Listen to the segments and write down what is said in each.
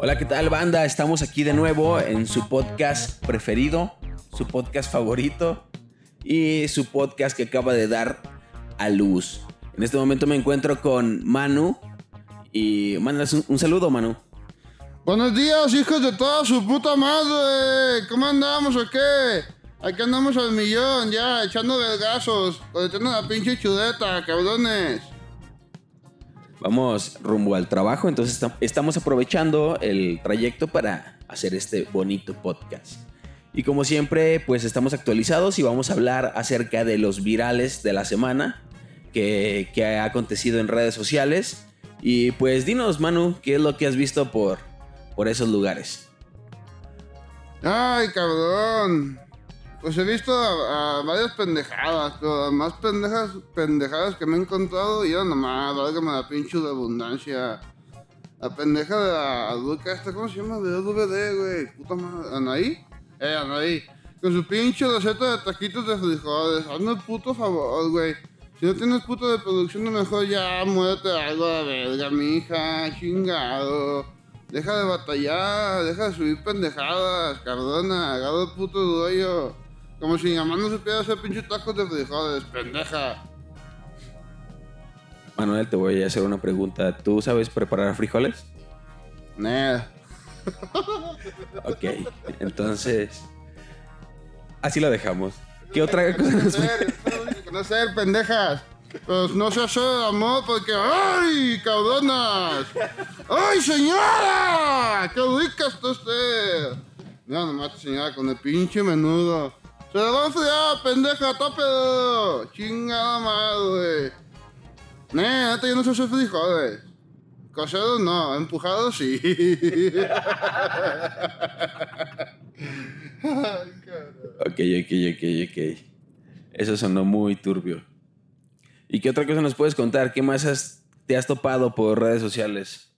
Hola, ¿qué tal banda? Estamos aquí de nuevo en su podcast preferido, su podcast favorito y su podcast que acaba de dar a luz. En este momento me encuentro con Manu y mandas un, saludo, Manu. Buenos días, hijos de toda su puta madre. ¿Cómo andamos o qué? Aquí andamos al millón ya, echando vergazos, conectando la pinche chudeta, cabrones. Vamos rumbo al trabajo, entonces esta- estamos aprovechando el trayecto para hacer este bonito podcast. Y como siempre, pues estamos actualizados y vamos a hablar acerca de los virales de la semana que, que ha acontecido en redes sociales. Y pues dinos, Manu, ¿qué es lo que has visto por, por esos lugares? Ay, cabrón. Pues he visto a, varias pendejadas, pero las más pendejas, pendejadas que me he encontrado, y era nomás, válgame la pinche de abundancia. La pendeja de la Luca esta, ¿cómo se llama? De DVD, güey. Puta madre. ¿Anaí? Eh, Anaí. Con su pinche receta de taquitos de frijoles. Hazme el puto favor, güey. Si no tienes puto de producción, mejor ya muérete algo a la verga, mija. Chingado. Deja de batallar, deja de subir pendejadas, cabrona. Agarra el puto rollo. Como si mi mamá no supiera hacer pinche tacos de frijoles, pendeja. Manuel, te voy a hacer una pregunta. ¿Tú sabes preparar frijoles? Nah. Ok, entonces... Así lo dejamos. ¿Qué otra cosa nos Conocer, pendejas. Pues no se hace el amor porque. ¡Ay, cabronas! ¡Ay, señora! ¡Qué rica está usted! Mira nomás, señora, con el pinche menudo. ¡Se la va a enfriar, pendeja! ¡Tópelo! ¡Chingada madre! Nah, neta, yo no sé hacer frijoles. Coseros no, empujados sí. Ok, ok, ok, ok. Eso sonó muy turbio. ¿Y qué otra cosa nos puedes contar? ¿Qué más has- te has topado por redes sociales?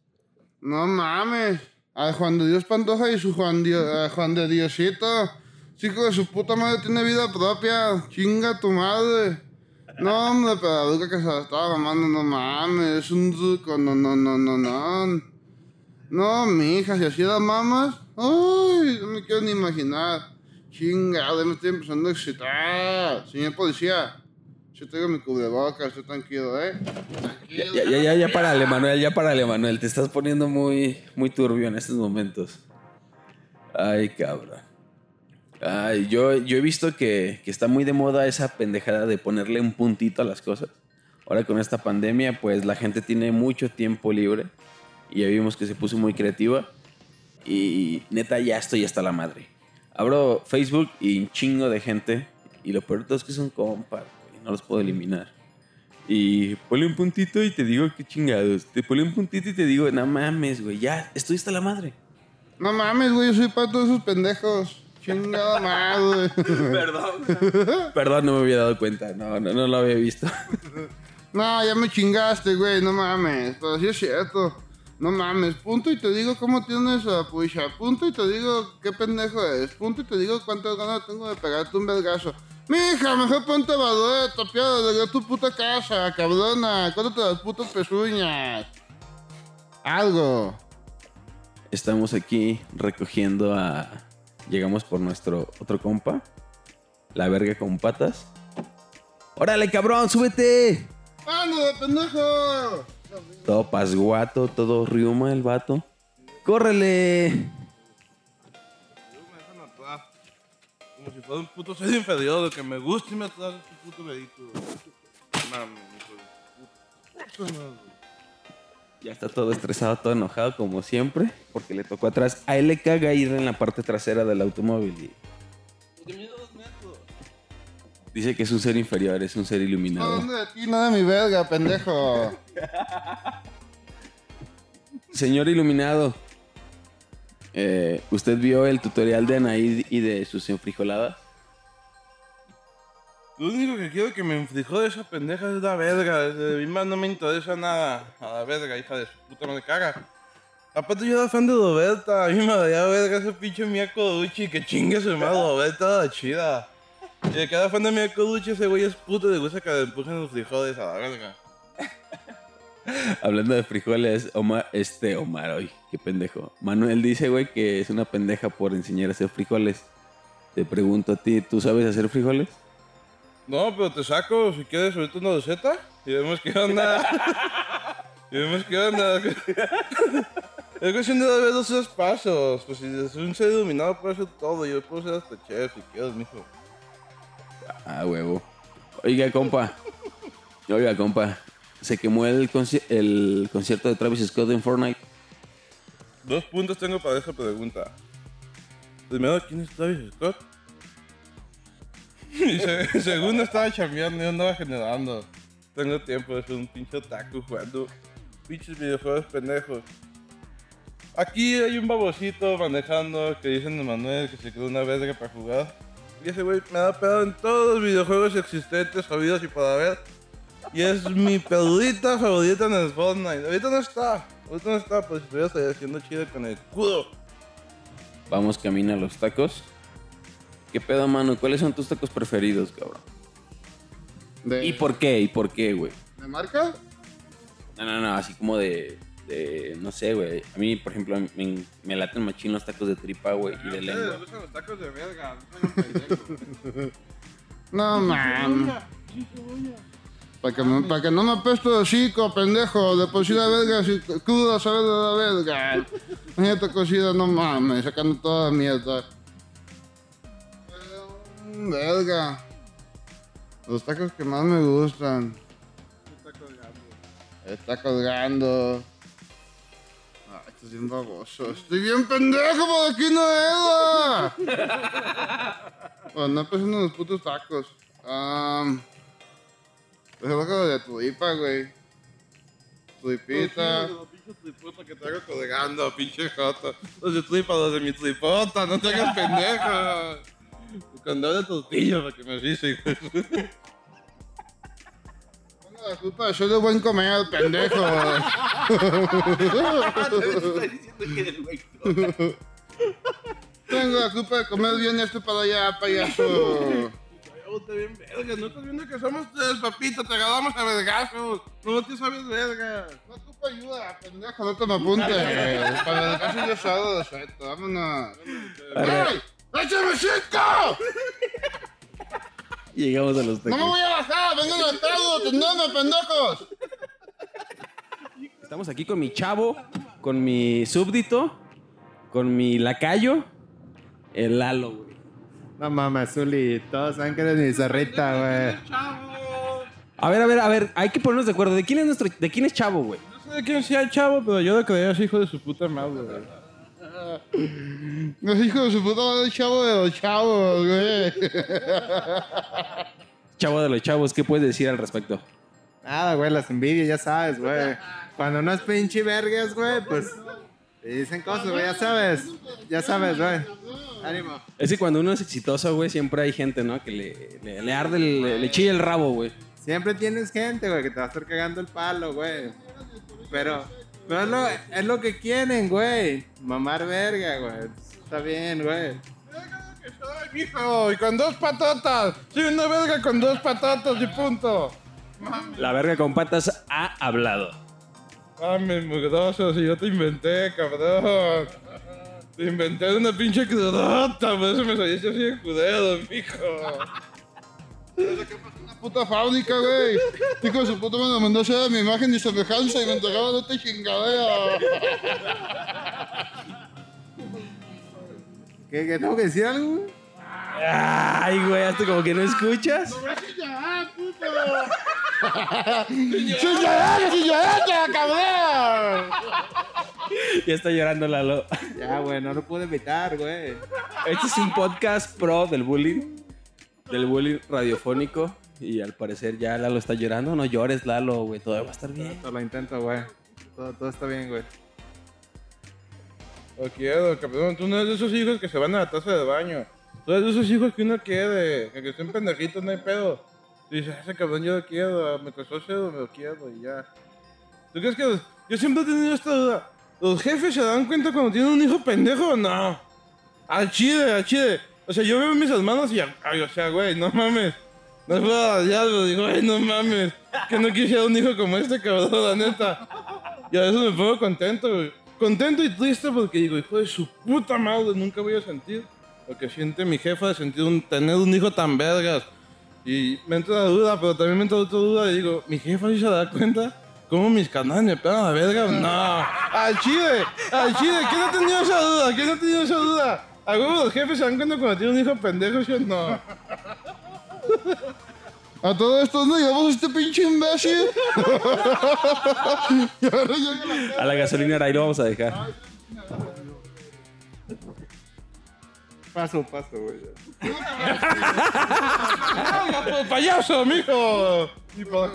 No mames. A Juan de Dios Pantoja y su Juan, Dio- Juan de Diosito. Chico de su puta madre tiene vida propia. Chinga tu madre. No, hombre, Luca que se la estaba mamando, no mames. Es un truco, no, no, no, no, no. No, mija, si así las mamas. Ay, no me quiero ni imaginar. Chingada, me estoy empezando a excitar. Señor policía, yo tengo mi cubrebocas, estoy tranquilo, ¿eh? Tranquilo. ya, ya, ya, ya párale, Manuel, ya párale, Manuel. Te estás poniendo muy, muy turbio en estos momentos. Ay, cabrón. Yo, yo he visto que, que está muy de moda esa pendejada de ponerle un puntito a las cosas. Ahora con esta pandemia, pues la gente tiene mucho tiempo libre. Y ya vimos que se puso muy creativa. Y neta, ya estoy hasta la madre. Abro Facebook y un chingo de gente. Y lo peor de todo es que son compas. No los puedo eliminar. Y ponle un puntito y te digo qué chingados. Te ponle un puntito y te digo, no mames, güey. Ya, estoy hasta la madre. No mames, güey, yo soy pato de esos pendejos. Chingada madre. Perdón. Perdón, no me había dado cuenta. No, no, no lo había visto. No, ya me chingaste, güey, no mames. Pero sí es cierto. No mames, punto y te digo cómo tienes a pucha. Punto y te digo qué pendejo eres. Punto y te digo cuántas ganas tengo de pegarte un vergazo. Mija, mejor ponte valor, tapiado, de tu puta casa, cabrona. Córtate las putas pezuñas. Algo. Estamos aquí recogiendo a. Llegamos por nuestro otro compa. La verga con patas. ¡Órale, cabrón! ¡Súbete! ¡Ando de pendejo! Todo pasguato, todo riuma el vato. ¡Córrele! Como si fuera un puto ser inferior, que me gusta y me atrás este puto vehículo. Mami, hijo de puta madre. Ya está todo estresado, todo enojado como siempre, porque le tocó atrás. A él le caga ir en la parte trasera del automóvil. y dice que es un ser inferior, es un ser No, iluminado. ¿dónde de ti? Nada de mi verga, pendejo. Señor iluminado, eh, ¿usted vio el tutorial de Anaí y de sus enfrijoladas? Lo único que quiero que me enfrijó de esa pendeja es la verga. De más no me interesa nada. A la verga, hija de su puta madre caga. Aparte yo era fan de Roberta. A mí me daría verga ese pinche Miyako Duchi. Que chingue su madre, Roberta la chida. Y de cada fan de Miyako Duchi, ese güey es puto de gusta que le empujen los frijoles a la verga. Hablando de frijoles, Omar, este Omar, hoy, qué pendejo. Manuel dice, güey, que es una pendeja por enseñar a hacer frijoles. Te pregunto a ti, ¿tú sabes hacer frijoles? No, pero te saco, si quieres, ahorita una receta y vemos qué onda. y vemos qué onda. Es cuestión de dar los tres pasos. Pues si es un ser iluminado puede hacer todo. Yo puedo ser hasta chef si quieres, mijo. Ah, huevo. Oiga, compa. Oiga, compa. Se quemó el, conci- el concierto de Travis Scott en Fortnite. Dos puntos tengo para esa pregunta. Primero, ¿quién es Travis Scott? Y se- segundo, estaba chambeando y andaba generando. Tengo tiempo de ser un pinche otaku jugando pinches videojuegos pendejos. Aquí hay un babosito manejando que dicen de Manuel que se quedó una verga para jugar. Y ese güey me da pedo en todos los videojuegos existentes, habidos y por haber. Y es mi peludita favorita en el Fortnite. Ahorita no está. Ahorita no está, pues estoy hasta haciendo chido con el escudo. Vamos camino a los tacos. ¿Qué pedo, mano? ¿Cuáles son tus tacos preferidos, cabrón? ¿De, ¿Y por qué? ¿Y por qué, güey? ¿De marca? No, no, no, así como de, de no sé, güey. A mí, por ejemplo, me, me laten machín los tacos de tripa, güey, y de lengua. gustan los tacos de verga. no No, man. Para que, me- pa' que no me apeste de chico, pendejo. De por sí la verga, si cruda sabe de la verga. Imagínate cocida, no mames, sacando toda la mierda. Mm, Verga. Los tacos que más me gustan. Está colgando. Ah, esto es bien baboso. Estoy bien pendejo, por aquí no era. bueno, no pensando en los putos tacos. Um, pues es lo de tuipa, güey. Tuipita. Los pinches tripotas que traigo colgando, pinche. Los de tripa, los de mi tripota, no te hagas pendejo. Cuando de tortilla para que me avise, hijo. Tengo la culpa de ser de buen comer, pendejo. Tengo la culpa de comer bien esto para allá, payaso. Está bien verga, no estás viendo que somos tres, papito, te agarramos a vergazos. No te sabes verga. No ocupa ayuda, pendejo, no te me apuntes. Para el caso yo salgo de suelto, vámonos. ¡Échame cinco! Llegamos a los ¡No me tacos. voy a bajar! ¡Vengo de pedo! ¡Tendeme, pendejos! Estamos aquí con mi chavo, con mi súbdito, con mi lacayo, el Lalo, güey. No mames, Zuli, todos saben que eres mi zorrita, güey. A ver, a ver, a ver, hay que ponernos de acuerdo. ¿De quién es nuestro, de quién es chavo, güey? No sé de quién sea el chavo, pero yo lo creía así, hijo de su puta madre, güey. Los hijos de su puta madre, chavo de los chavos, güey. Chavo de los chavos, ¿qué puedes decir al respecto? Nada, güey, las envidias, ya sabes, güey. Cuando no es pinche vergas, güey, pues te dicen cosas, güey, ya sabes. Ya sabes, güey. Ánimo. Es que cuando uno es exitoso, güey, siempre hay gente, ¿no? Que le, le, le arde, el- le, le chilla el rabo, güey. Siempre tienes gente, güey, que te va a estar cagando el palo, güey. Pero, pero es lo, es lo que quieren, güey. Mamar verga, güey. Está bien, güey. que soy, mijo, y con dos patatas. Soy una verga con dos patatas y punto. La verga con patas ha hablado. Mames, mugroso, si yo te inventé, cabrón. Te inventé una pinche crudota, por eso me saliste así de culero, mijo. Una puta fábrica, güey. Hijo de su puta me mandó a hacer mi imagen y semejanza y me entregaron esta chingadera. ¿Qué, qué tengo que decir algo, güey? Ay, güey, hasta como que no escuchas. ¡Chingadera, chingadera, cabrón! Ya está llorando Lalo. Ya, güey, no lo pude evitar, güey. Este es un podcast pro del bullying. Del bullying radiofónico. Y al parecer ya Lalo está llorando. No llores, Lalo, güey. Todo va a estar bien. Todo lo intento, güey. Todo, todo está bien, güey. Lo quiero, cabrón. Tú no eres de esos hijos que se van a la taza de baño. Tú eres de esos hijos que uno quiere. Que estén pendejitos, no hay pedo. Y dices, ese cabrón yo lo quiero. Me costó cero, me lo quiero y ya. ¿Tú crees que.? Yo siempre he tenido esta duda. ¿Los jefes se dan cuenta cuando tienen un hijo pendejo o no? Al chile, al chile. O sea, yo veo a mis hermanos y. Ay, o sea, güey, no mames. No fue a diablo, digo, ay, no mames. Que no quisiera un hijo como este cabrón, la neta. Y a veces me pongo contento, güey. Contento y triste porque digo, hijo de su puta madre, nunca voy a sentir lo que siente mi jefa de sentir un, tener un hijo tan vergas. Y me entra la duda, pero también me entra otra duda y digo, ¿mi jefa sí se da cuenta? ¿Cómo mis canales me pegan a la verga? No. Al chile, al chile, ¿quién ha tenido esa duda? ¿Quién ha tenido esa duda? ¿A huevo los jefes se dan cuenta cuando tiene un hijo pendejo, sí o no? A todo esto, ¿dónde llevamos a este pinche imbécil? y ahora llega la A la gasolinera ahí lo vamos a dejar. Paso, paso, güey. ¡Ah, por payaso, mijo! Y por.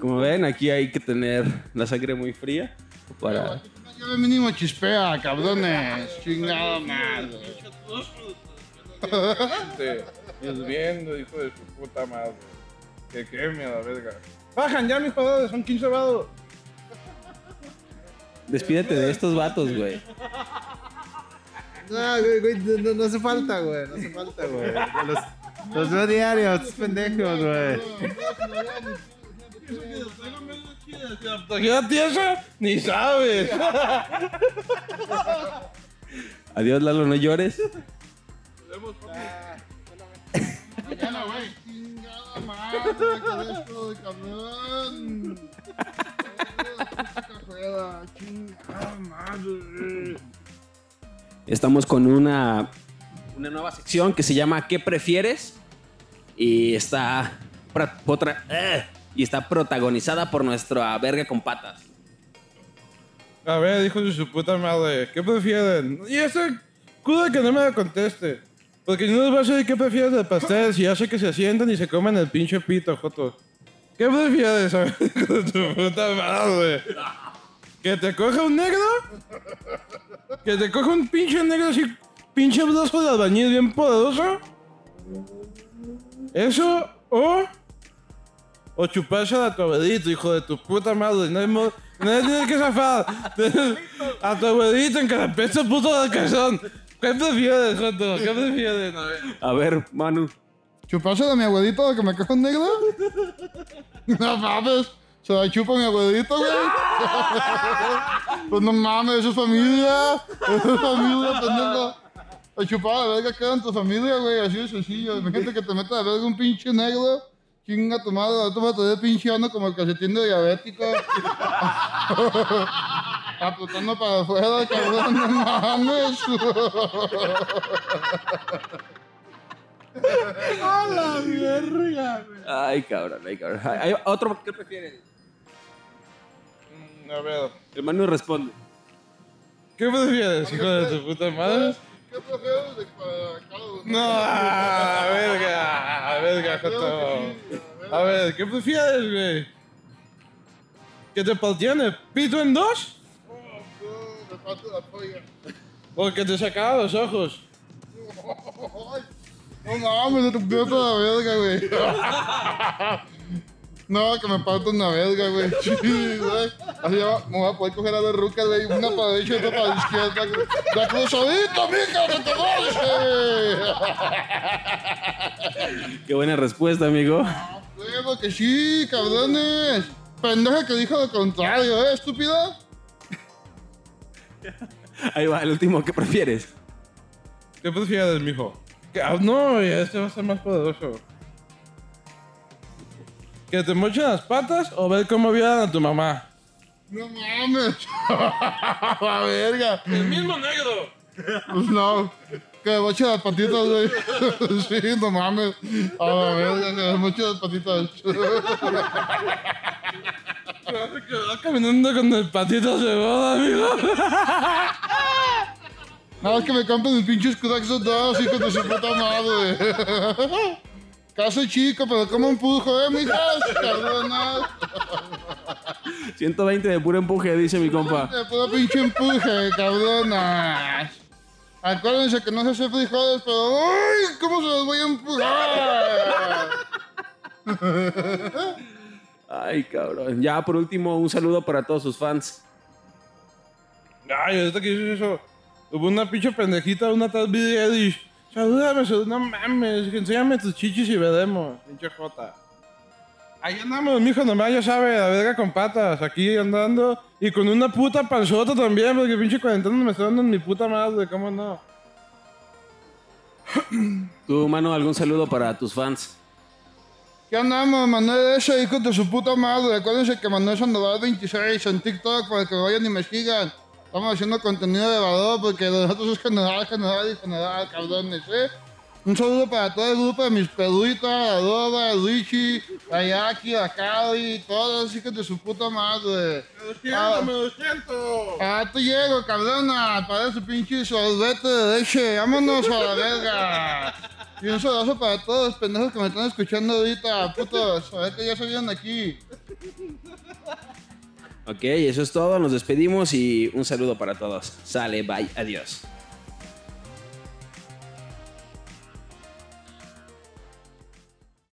Como ven, aquí hay que tener la sangre muy fría para... De mínimo chispea, cabrones. Chingada madre. Gente, hirviendo, hijo de su puta madre. Que queme a la verga. Bajan ya, mis jugadores, son 15 vados. Despídete de estos vatos, güey. No, güey, güey, no, no- no hace falta, güey. No hace falta, güey. Los, los veo diarios, estos pendejos, güey. Ni sabes. Adiós, Lalo, no llores. Estamos con una, una nueva sección que se llama ¿Qué prefieres? Y está, potra- ¡eh! y está protagonizada por nuestra verga con patas. A ver, hijo de su puta madre, ¿qué prefieren? Y ese culo que no me la conteste. Porque no les va a decir qué prefieres del pastel si hace que se sientan y se comen el pinche pito, joto. ¿Qué prefieres, a de tu puta madre? ¿Que te coja un negro? ¿Que te coja un pinche negro así, pinche brazo de albañil bien poderoso? ¿Eso o...? O chuparse a tu abuelito, hijo de tu puta madre. No hay mo- Nadie tiene que zafar. A tu abuelito en que le peste puto calzón. ¿Qué prefieres, Joto? ¿Qué prefieres? A ver. A ver, Manu. ¿Chuparse de mi abuelito que me coja un negro? No mames. Se la chupa mi abuelito, güey. Pues no mames, eso es familia. Eso es familia, pendejo. A chupar a la verga queda en tu familia, güey. Así de sencillo. Imagínate que te meta a verga un pinche negro. Chinga tu madre, ahorita vas a tener pinche ano como el calcetín de diabético. Aplotando para afuera, cabrón, no mames. Ay, cabrón, ay, cabrón. Ay, ay, otro, ¿qué prefieres? Mm, A ver. El Manu responde. ¿Qué prefieres, hijo de tu puta madre? ¿Qué prefieres de para cada uno? No, a verga, a verga, Joto. A ver, ¿qué prefieres, güey? ¿Que te partieran el pito en dos? Me parto la polla. ¿O que te sacaran los ojos? No mames, te pierdo la verga, güey. No, que me parto una verga, güey. Sí, güey. Así ya me voy a poder coger a la ruca, güey. Una para la derecha y otra para la izquierda. ¡La cruzadita, mija, de tu madre! Qué buena respuesta, amigo. Huevo que sí, cabrones. Pendeja que dijo lo contrario, ¿eh, estúpida? Ahí va, el último, ¿qué prefieres? ¿Qué prefieres, mijo? Ah, no, este va a ser más poderoso. ¿Que te mochen las patas o ver cómo violan a tu mamá? No mames. la verga. ¡El mismo negro! Pues no. Que me moche las patitas, güey. sí, no mames. A la verga, que me moche las patitas. Quedar caminando con el patito de boda, amigo. Nada más que me compren mis pinches cracks dos, hijos de su puta madre. Caso chico, pero como empujo, eh, mijas. Cabronas. 120 de puro empuje, dice mi compa. De puro pinche empuje, cabronas. Acuérdense que no se hace frijoles, pero ¡Uy! ¿Cómo se los voy a empujar? Ay, cabrón. Ya, por último, un saludo para todos sus fans. Ay, ahorita que dices eso. Hubo una pinche pendejita, una tal Billie Eilish, Salúdame, no mames, enséñame tus chichis y veremos, pinche jota. Ahí andamos, mijo, nomás ya sabe, la verga con patas, aquí andando. Y con una puta panzota también, porque pinche cuarentena me está dando mi puta madre, ¿cómo no? Tú, mano, algún saludo para tus fans. ¿Qué andamos, Manuel ese hijo de su puta madre? Acuérdense que Manuel Sandoval 26 en TikTok para que vayan y me sigan. Estamos haciendo contenido de valor porque de nosotros es general, general y general, cabrones, ¿eh? Un saludo para todo el grupo de mis peluitas, a Dora, a Richie, a Jackie, a Cali, todos los hijos de su puta madre. Me lo siento, me lo siento. Ah, te llego, cabrona, para su pinche sorbete de leche. Vámonos a la verga. Y un saludo para todos los pendejos que me están escuchando ahorita, putos. A ver que ya salieron aquí. Ok, eso es todo. Nos despedimos y un saludo para todos. Sale, bye, adiós.